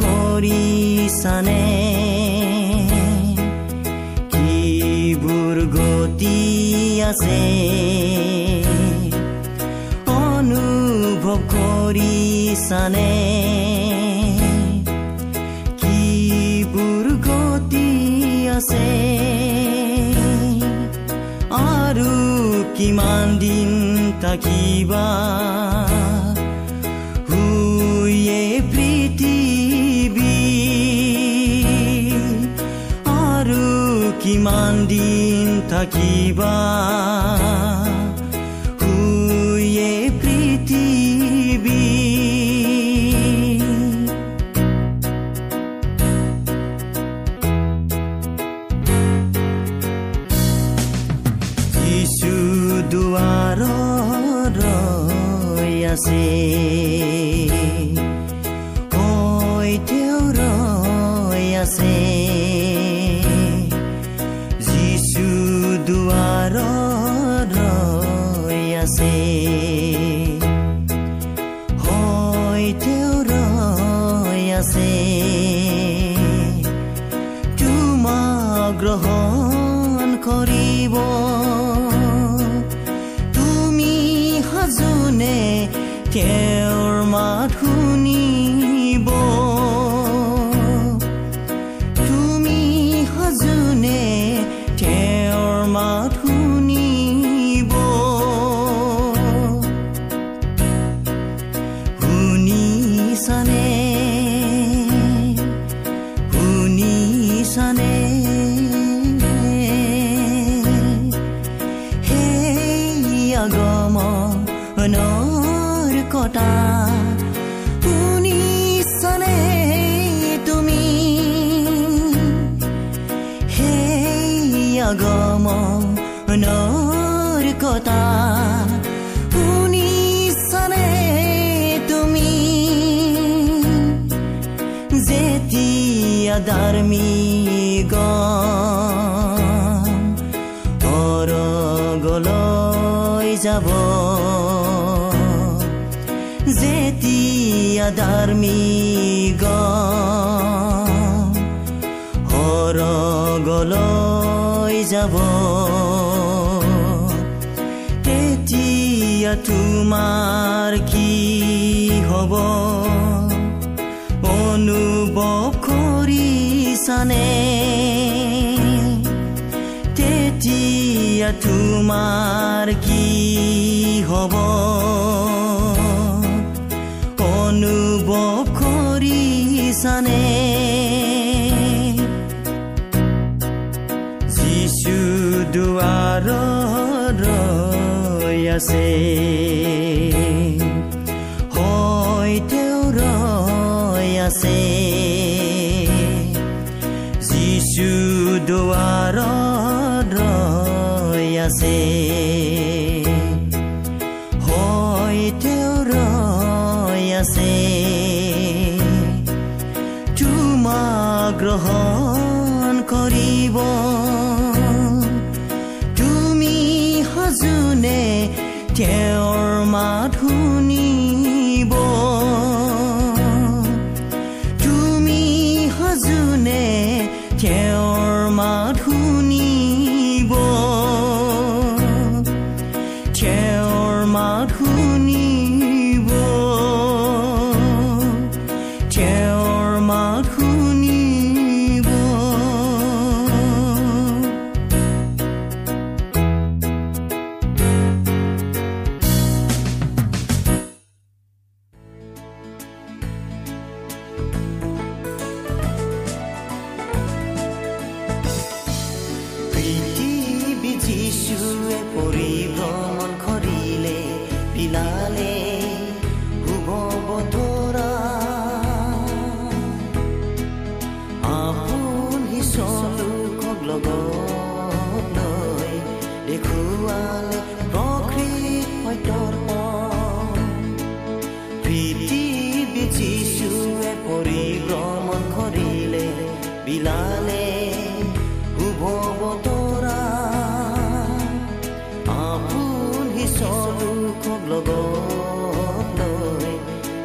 কৰিছানে কিবোৰ গতি আছে অনুভৱ কৰিছানে কিবোৰ গতি আছে কিমান দিন থাকিবা শুয়ে পৃথিৱী আৰু কিমান দিন থাকিবা ৰৈ অৰগলৈ যাব। তেতিয়া তোমাৰ কি হ'ব? অনুভৱ কৰিছানে তেতিয়া তোমাৰ কি হ'ব? অনুভৱ কৰিছানে আছে। হয় তেওঁ ৰৈ আছে। যিচু দুৱাৰত ৰৈ আছে। হয় তেওঁ ৰৈ আছে। তোমাক গ্ৰহণ কৰিব। তেওঁৰ মাত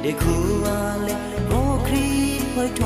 တခုအားလဲဘောခရီးဝိုက်ထ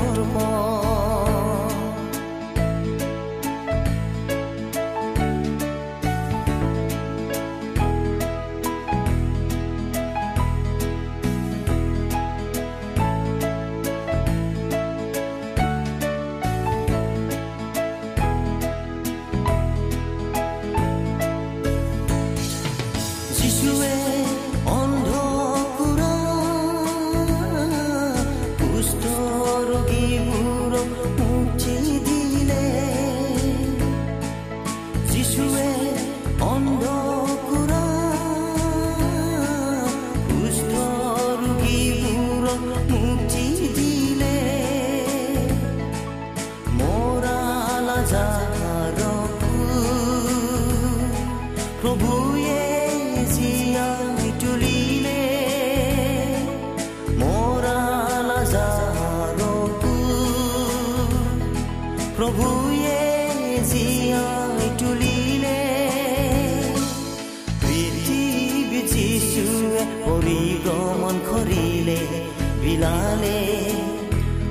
বিলালে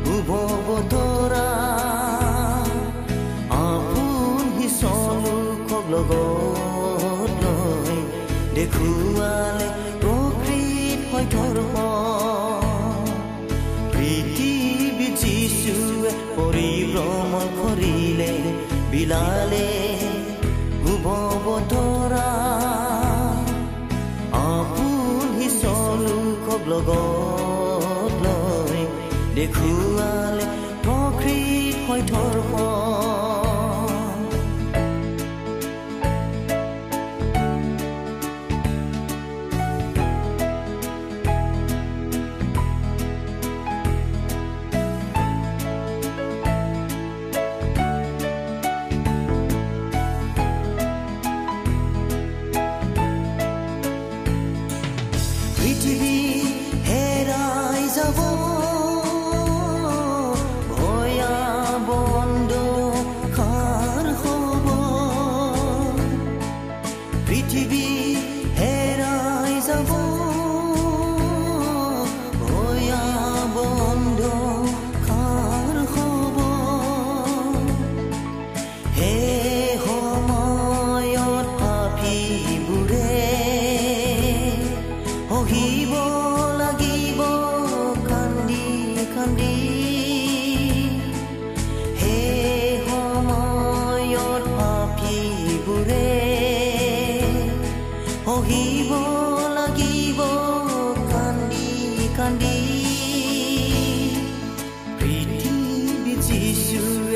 শুভ বতৰা আপোন চলোকক লগত লৈ দেখুৱালে প্ৰকৃত সত্যৰ পথ। পৃথিৱী যিশুৱে পৰিভ্ৰমণ কৰিলে বিলালে শুভ দেখুৱালে প্ৰকৃত সত্যৰ পথ।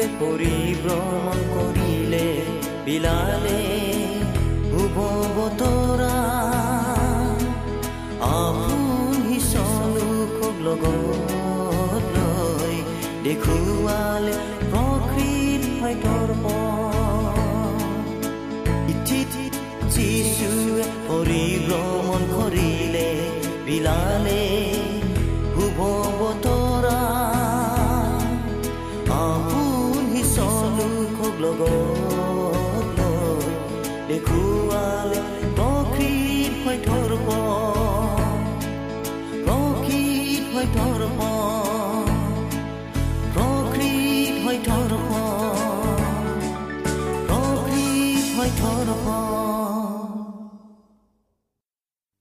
যিশুৱে পৰিভ্ৰমণ কৰিলে বিলালে শুভ বতৰা আপুনি চলোকক লগত লৈ দেখুৱালে প্ৰকৃত পথ। ইঠিত পৰিভ্ৰমণ কৰিলে বিলালে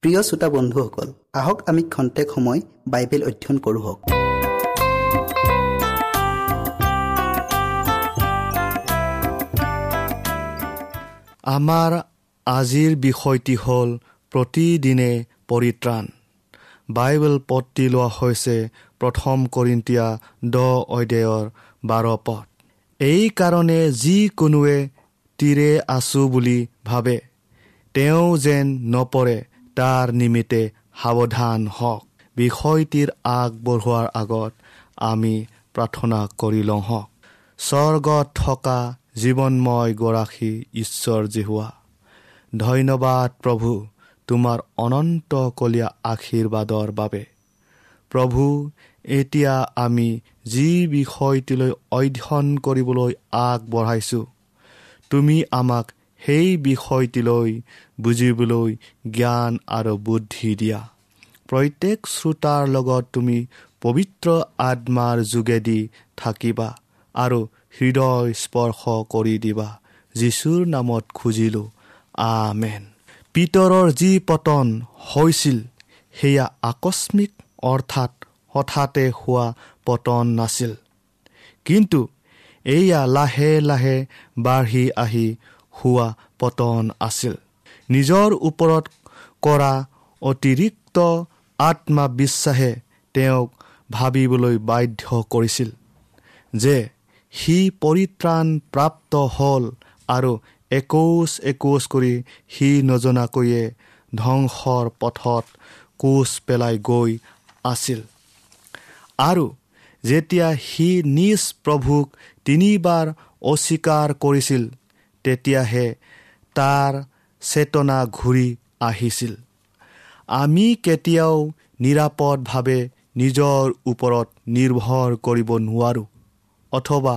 প্ৰিয় শ্ৰোতা বন্ধুসকল আহক আমি খন্তেক সময় বাইবেল অধ্যয়ন কৰোঁ হওক। আমাৰ আজিৰ বিষয়টি হ'ল প্ৰতিদিনে পৰিত্ৰাণ। বাইবেল পদটি লোৱা হৈছে প্ৰথম কৰিন্তীয়া দহ অধ্যায়ৰ বাৰ পদ। এইকাৰণে যিকোনোৱে তীৰে আছো বুলি ভাবে। তেওঁ যেন নপৰে তাৰ নিমিত্তে সাৱধান হওক। বিষয়টিৰ আগবঢ়োৱাৰ আগত আমি প্ৰাৰ্থনা কৰি লওঁ হওক। স্বৰ্গত থকা জীৱনময় গৰাকী ঈশ্বৰ জিহুৱা ধন্যবাদ প্ৰভু তোমাৰ অনন্তকলীয়া আশীৰ্বাদৰ বাবে। প্ৰভু এতিয়া আমি যি বিষয়টিলৈ অধ্যয়ন কৰিবলৈ আগবঢ়াইছোঁ তুমি আমাক সেই বিষয়টিলৈ বুজিবলৈ জ্ঞান আৰু বুদ্ধি দিয়া। প্ৰত্যেক শ্ৰোতাৰ লগত তুমি পবিত্ৰ আত্মাৰ যোগেদি থাকিবা আৰু হৃদয় স্পৰ্শ কৰি দিবা। যীশুৰ নামত খুজিলোঁ আমেন। পিতৰৰ যি পতন হৈছিল সেয়া আকস্মিক অৰ্থাৎ হঠাতে হোৱা পতন নাছিল। কিন্তু এয়া লাহে লাহে বাঢ়ি আহি হোৱা পতন আছিল। নিজৰ ওপৰত কৰা অতিৰিক্ত আত্মবিশ্বাসে তেওঁক ভাবিবলৈ বাধ্য কৰিছিল যে সি পৰিত্ৰাণ প্ৰাপ্ত হ'ল আৰু একোচ একোচ কৰি সি নজনাকৈয়ে ধ্বংসৰ পথত কোচ পেলাই গৈ আছিল। আৰু যেতিয়া সি নিজ প্ৰভুক তিনিবাৰ অস্বীকাৰ কৰিছিল তেতিয়াহে তাৰ চেতনা ঘূৰি আহিছিল। আমি কেতিয়াও নিৰাপদভাৱে নিজৰ ওপৰত নিৰ্ভৰ কৰিব নোৱাৰোঁ। অথবা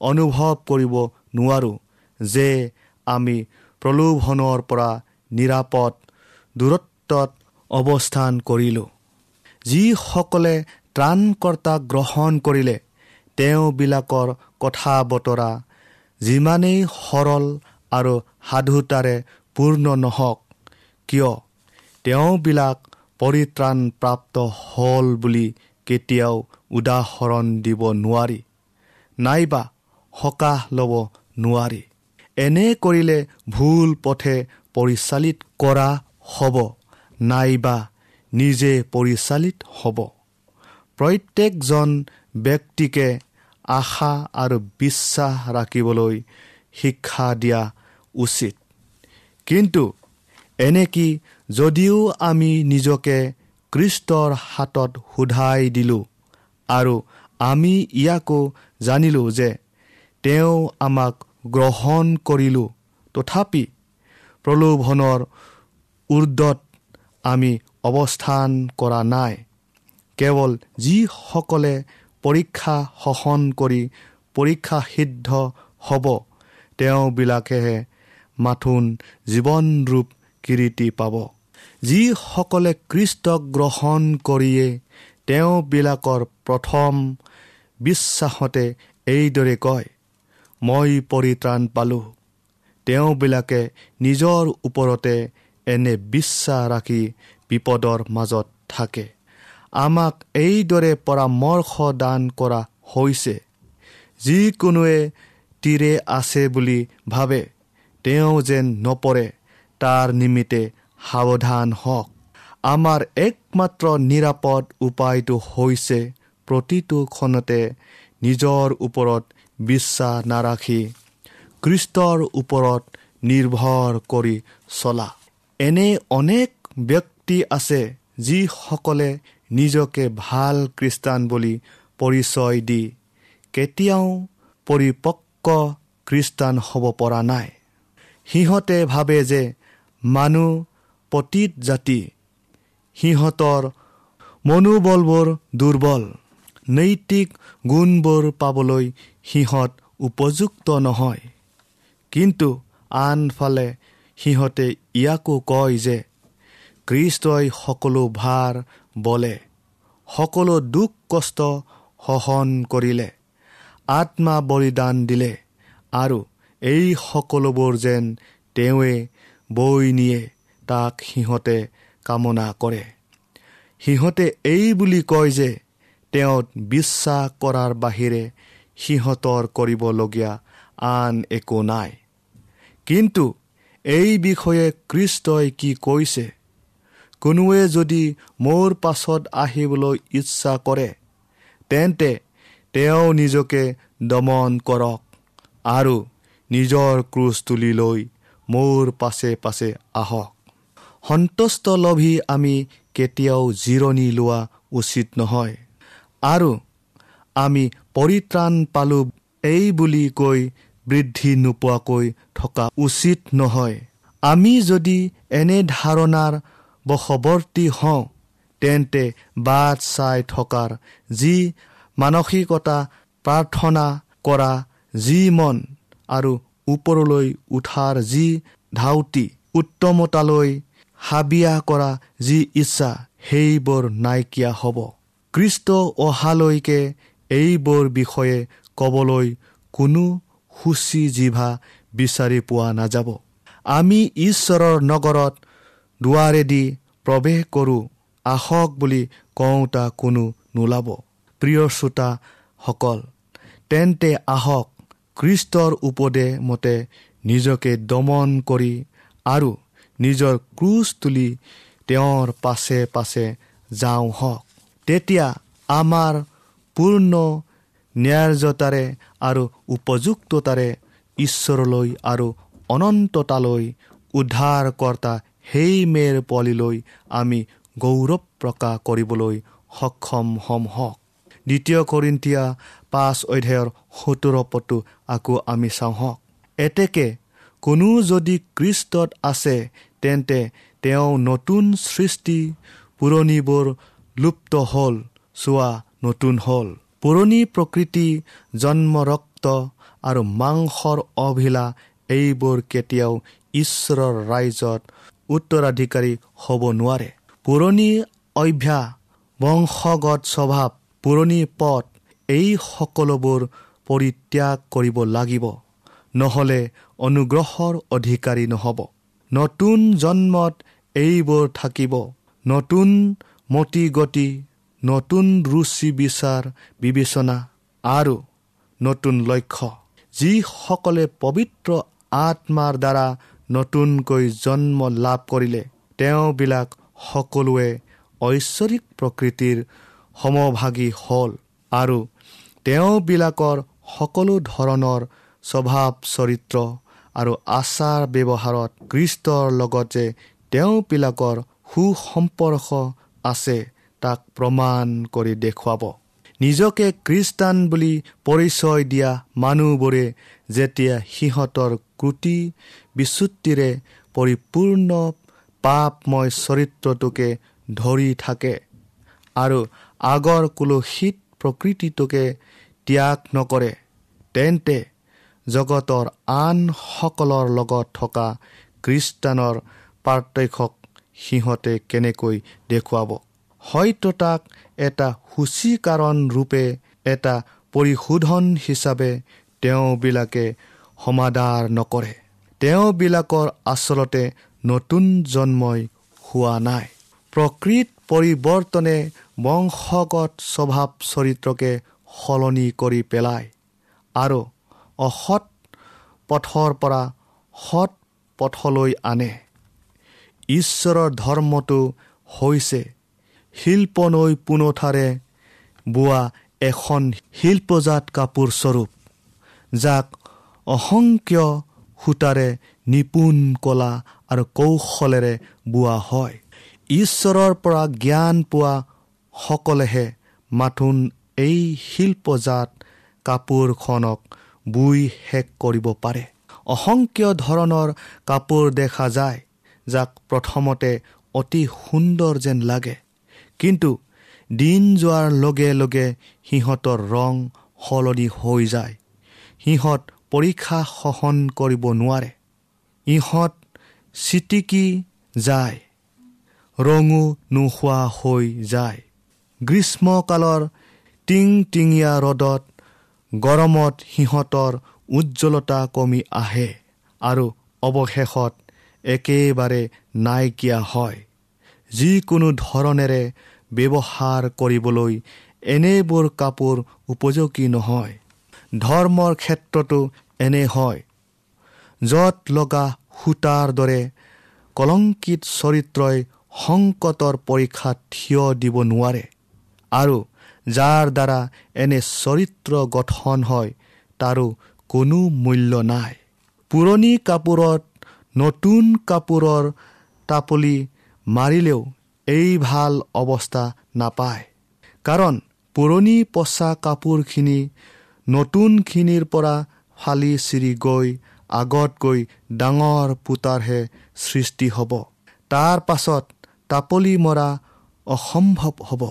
অনুভৱ কৰিব নোৱাৰোঁ যে আমি প্ৰলোভনৰ পৰা নিৰাপদ দূৰত্বত অৱস্থান কৰিলোঁ। যিসকলে ত্ৰাণকৰ্তা গ্ৰহণ কৰিলে তেওঁবিলাকৰ কথা বতৰা যিমানেই সৰল আৰু সাধুতাৰে পূৰ্ণ নহওক কিয়? তেওঁবিলাক পৰিত্ৰাণপ্ৰাপ্ত হ'ল বুলি কেতিয়াও উদাহৰণ দিব নোৱাৰি। নাইবা সকাহ ল'ব নোৱাৰি। এনে কৰিলে ভুল পথে পৰিচালিত কৰা হ'ব নাইবা নিজে পৰিচালিত হ'ব। প্ৰত্যেকজন ব্যক্তিকে আশা আৰু বিশ্বাস ৰাখিবলৈ শিক্ষা দিয়া উচিত। কিন্তু এনেকি যদিও আমি নিজকে কৃষ্টৰ হাতত সোধাই দিলোঁ আৰু আমি ইয়াকো জানিলোঁ যে তেওঁ আমাক গ্ৰহণ কৰিলোঁ। তথাপি প্ৰলোভনৰ উৰ্ধত আমি অৱস্থান কৰা নাই। কেৱল যিসকলে পৰীক্ষা সহন কৰি পৰীক্ষা সিদ্ধ হ'ব তেওঁবিলাকেহে মাথোন জীৱনৰূপ কিৰিটি পাব। যিসকলে কৃষ্টক গ্ৰহণ কৰিয়ে তেওঁবিলাকৰ প্ৰথম বিশ্বাসতে এইদৰে কয় মই পৰিত্ৰাণ পালোঁ। তেওঁবিলাকে নিজৰ ওপৰতে এনে বিশ্বাস ৰাখি বিপদৰ মাজত থাকে। আমাক এইদৰে পৰামৰ্শ দান কৰা হৈছে। যিকোনোৱে তীৰে আছে বুলি ভাবে তেওঁ যেন নপৰে তাৰ নিমিত্তে সাৱধান হওক। আমাৰ একমাত্ৰ নিৰাপদ উপায়টো হৈছে প্ৰতিটো ক্ষণতে নিজৰ ওপৰত বিশ্বাস নাৰাখি কৃষ্টৰ ওপৰত নিৰ্ভৰ কৰি চলা। এনে অনেক ব্যক্তি আছে যিসকলে নিজকে ভাল খ্ৰীষ্টান বুলি পৰিচয় দি কেতিয়াও পৰিপক্ক খ্ৰীষ্টান হ'ব পৰা নাই। সিহঁতে ভাবে যে মানুহ পতীত জাতি সিহঁতৰ মনোবলবোৰ দুৰ্বল। নৈতিক গুণবোৰ পাবলৈ সিহঁত উপযুক্ত নহয়। কিন্তু আনফালে সিহঁতে ইয়াকো কয় যে কৃষ্টই সকলো ভাৰ বলে সকলো দুখ কষ্ট সহন কৰিলে আত্মা বলিদান দিলে আৰু এই সকলোবোৰ যেন তেওঁৱে বৈ নিয়ে তাক সিহঁতে কামনা কৰে। সিহঁতে এই বুলি কয় যে তেওঁত বিশ্বাস কৰাৰ বাহিৰে সিহঁতৰ কৰিবলগীয়া আন একো নাই। কিন্তু এই বিষয়ে কৃষ্টই কি কৈছে? কোনোৱে যদি মোৰ পাছত আহিবলৈ ইচ্ছা কৰে তেন্তে তেওঁ নিজকে দমন কৰক আৰু নিজৰ ক্ৰুচ তুলি লৈ মোৰ পাছে পাছে আহক। সন্তুষ্ট লভি আমি কেতিয়াও জিৰণি লোৱা উচিত নহয়। আৰু আমি পৰিত্ৰাণ পালোঁ এই বুলি কৈ বৃদ্ধি নোপোৱাকৈ থকা উচিত নহয়। আমি যদি এনে ধাৰণাৰ বশৱৰ্তী হওঁ তেন্তে বাট চাই থকাৰ যি মানসিকতা প্ৰাৰ্থনা কৰা যি মন আৰু ওপৰলৈ উঠাৰ যি ধাউতি উত্তমতালৈ হাবিয়া কৰা যি ইচ্ছা সেইবোৰ নাইকিয়া হ'ব। কৃষ্ট অহালৈকে এইবোৰ বিষয়ে ক'বলৈ কোনো সূচী জিভা বিচাৰি পোৱা নাযাব। আমি ঈশ্বৰৰ নগৰত দুৱাৰেদি প্ৰৱেশ কৰোঁ আহক বুলি কওঁতা কোনো নোলাব। প্ৰিয় শ্ৰোতাসকল তেন্তে আহক কৃষ্টৰ উপদেশ মতে নিজকে দমন কৰি আৰু নিজৰ ক্ৰুচ তুলি তেওঁৰ পাছে পাছে যাওঁ হওক তেতিয়া আমাৰ পূৰ্ণ ন্যায়তাৰে আৰু উপযুক্ততাৰে ঈশ্বৰলৈ আৰু অনন্ততালৈ উদ্ধাৰকৰ্তা সেই মেৰ পোৱালিলৈ আমি গৌৰৱ প্ৰকাশ কৰিবলৈ সক্ষম হম হওক। দ্বিতীয় কৰিন্তীয়া পাঁচ অধ্যায়ৰ সোতৰ পদটো আকৌ আমি চাওঁ হওক। এতেকে কোনো যদি কৃষ্টত আছে তেন্তে তেওঁ নতুন সৃষ্টি পুৰণিবোৰ লুপ্ত হ'ল চোৱা নতুন হ'ল। পুৰণি প্ৰকৃতি জন্ম ৰক্ত আৰু মাংসৰ অভিলা এইবোৰ কেতিয়াও ঈশ্বৰৰ ৰাইজত উত্তৰাধিকাৰী হ'ব নোৱাৰে। পুৰণি অভ্যাস বংশগত স্বভাৱ পুৰণি পথ এই সকলোবোৰ পৰিত্যাগ কৰিব লাগিব। নহ'লে অনুগ্ৰহৰ অধিকাৰী নহ'ব। নতুন জন্মত এইবোৰ থাকিব। নতুন মতি গতি নতুন ৰুচি বিচাৰ বিবেচনা আৰু নতুন লক্ষ্য। যিসকলে পবিত্ৰ আত্মাৰ দ্বাৰা নতুনকৈ জন্ম লাভ কৰিলে তেওঁবিলাক সকলোৱে ঐশ্বৰিক প্ৰকৃতিৰ সমভাগী হ'ল আৰু তেওঁবিলাকৰ সকলো ধৰণৰ স্বভাৱ চৰিত্ৰ আৰু আচাৰ ব্যৱহাৰত কৃষ্টৰ লগত যে তেওঁবিলাকৰ সুসম্পৰ্ক আছে তাক প্ৰমাণ কৰি দেখুৱাব। নিজকে খ্ৰীষ্টান বুলি পৰিচয় দিয়া মানুহবোৰে যেতিয়া সিহঁতৰ ক্ৰুটি বিচ্যুতিৰে পৰিপূৰ্ণ পাপময় চৰিত্ৰটোকে ধৰি থাকে আৰু আগৰ কুলসিত প্ৰকৃতিটোকে ত্যাগ নকৰে তেন্তে জগতৰ আনসকলৰ লগত থকা খ্ৰীষ্টানৰ পাৰ্থক্যক সিহঁতে কেনেকৈ দেখুৱাব? হয়তো তাক এটা সূচীকৰণ ৰূপে এটা পৰিশোধন হিচাপে তেওঁবিলাকে সমাধাৰ নকৰে। তেওঁবিলাকৰ আচলতে নতুন জন্মই হোৱা নাই। প্ৰকৃত পৰিৱৰ্তনে বংশগত স্বভাৱ চৰিত্ৰকে সলনি কৰি পেলায় আৰু অসৎ পথৰ পৰা সৎ পথলৈ আনে। ঈশ্বৰৰ ধৰ্মটো হৈছে শিল্প নৈ পোনঠাৰে বোৱা এখন শিল্পজাত কাপোৰ স্বৰূপ যাক অসংখ্য সূতাৰে নিপুণ কলা আৰু কৌশলেৰে বোৱা হয়। ঈশ্বৰৰ পৰা জ্ঞান পোৱা সকলেহে মাথোন এই শিল্পজাত কাপোৰখনক বুই শেষ কৰিব পাৰে। অসংখ্য ধৰণৰ কাপোৰ দেখা যায়। যাক প্ৰথমতে অতি সুন্দৰ যেন লাগে। কিন্তু দিন যোৱাৰ লগে লগে সিহঁতৰ ৰং সলনি হৈ যায়। সিহঁত পৰীক্ষা সহন কৰিব নোৱাৰে। ইহঁত চিটিকি যায়। ৰঙো নোহোৱা হৈ যায়। গ্ৰীষ্মকালৰ টিং টিঙীয়া ৰ'দত গৰমত সিহঁতৰ উজ্জ্বলতা কমি আহে আৰু অৱশেষত একেবাৰে নাইকিয়া হয়। যিকোনো ধৰণেৰে ব্যৱহাৰ কৰিবলৈ এনেবোৰ কাপোৰ উপযোগী নহয়। ধৰ্মৰ ক্ষেত্ৰতো এনে হয়। য'ত লগা সূতাৰ দৰে কলংকিত চৰিত্ৰই সংকটৰ পৰীক্ষাত থিয় দিব নোৱাৰে আৰু যাৰ দ্বাৰা এনে চৰিত্ৰ গঠন হয় তাৰো কোনো মূল্য নাই। পুৰণি কাপোৰত নতুন কাপোৰৰ টাপলি মাৰিলেও এই ভাল অৱস্থা নাপায়। কাৰণ পুৰণি পচা কাপোৰখিনি নতুনখিনিৰ পৰা ফালি চিৰি গৈ আগত গৈ ডাঙৰ পোতাৰহে সৃষ্টি হ'ব। তাৰ পাছত টাপলি মৰা অসম্ভৱ হ'ব।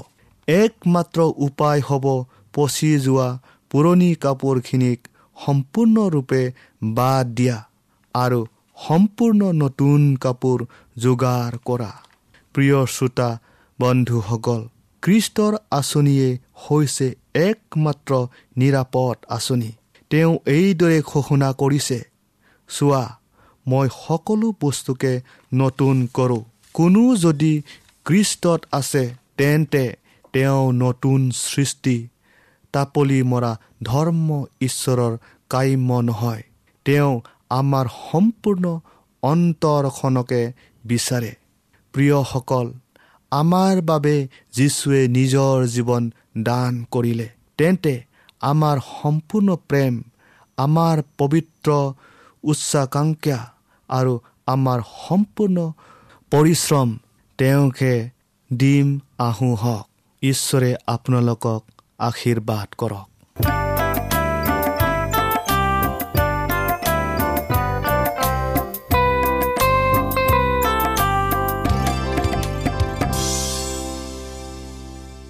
একমাত্ৰ উপায় হ'ব পচি যোৱা পুৰণি কাপোৰখিনিক সম্পূৰ্ণৰূপে বাদ দিয়া আৰু সম্পূৰ্ণ নতুন কাপোৰ যোগাৰ কৰা। প্ৰিয় শ্ৰোতা বন্ধুসকল খ্ৰীষ্টৰ আঁচনিয়ে হৈছে একমাত্ৰ নিৰাপদ আঁচনি। তেওঁ এইদৰে ঘোষণা কৰিছে চোৱা মই সকলো বস্তুকে নতুন কৰোঁ। কোনো যদি খ্ৰীষ্টত আছে তেন্তে তেওঁ নতুন সৃষ্টি। তাপলি মৰা ধৰ্ম ঈশ্বৰৰ কাম্য নহয়। তেওঁ আমাৰ সম্পূৰ্ণ অন্তৰখনকে বিচাৰে। প্ৰিয়সকল আমাৰ বাবে যীশুৱে নিজৰ জীৱন দান কৰিলে। তেন্তে আমাৰ সম্পূৰ্ণ প্ৰেম আমাৰ পবিত্ৰ উচ্চাকাংক্ষা আৰু আমাৰ সম্পূৰ্ণ পৰিশ্ৰম তেওঁকে দিম আহোঁ হওক ঈশ্বৰে আপোনালোকক আশীৰ্বাদ কৰক।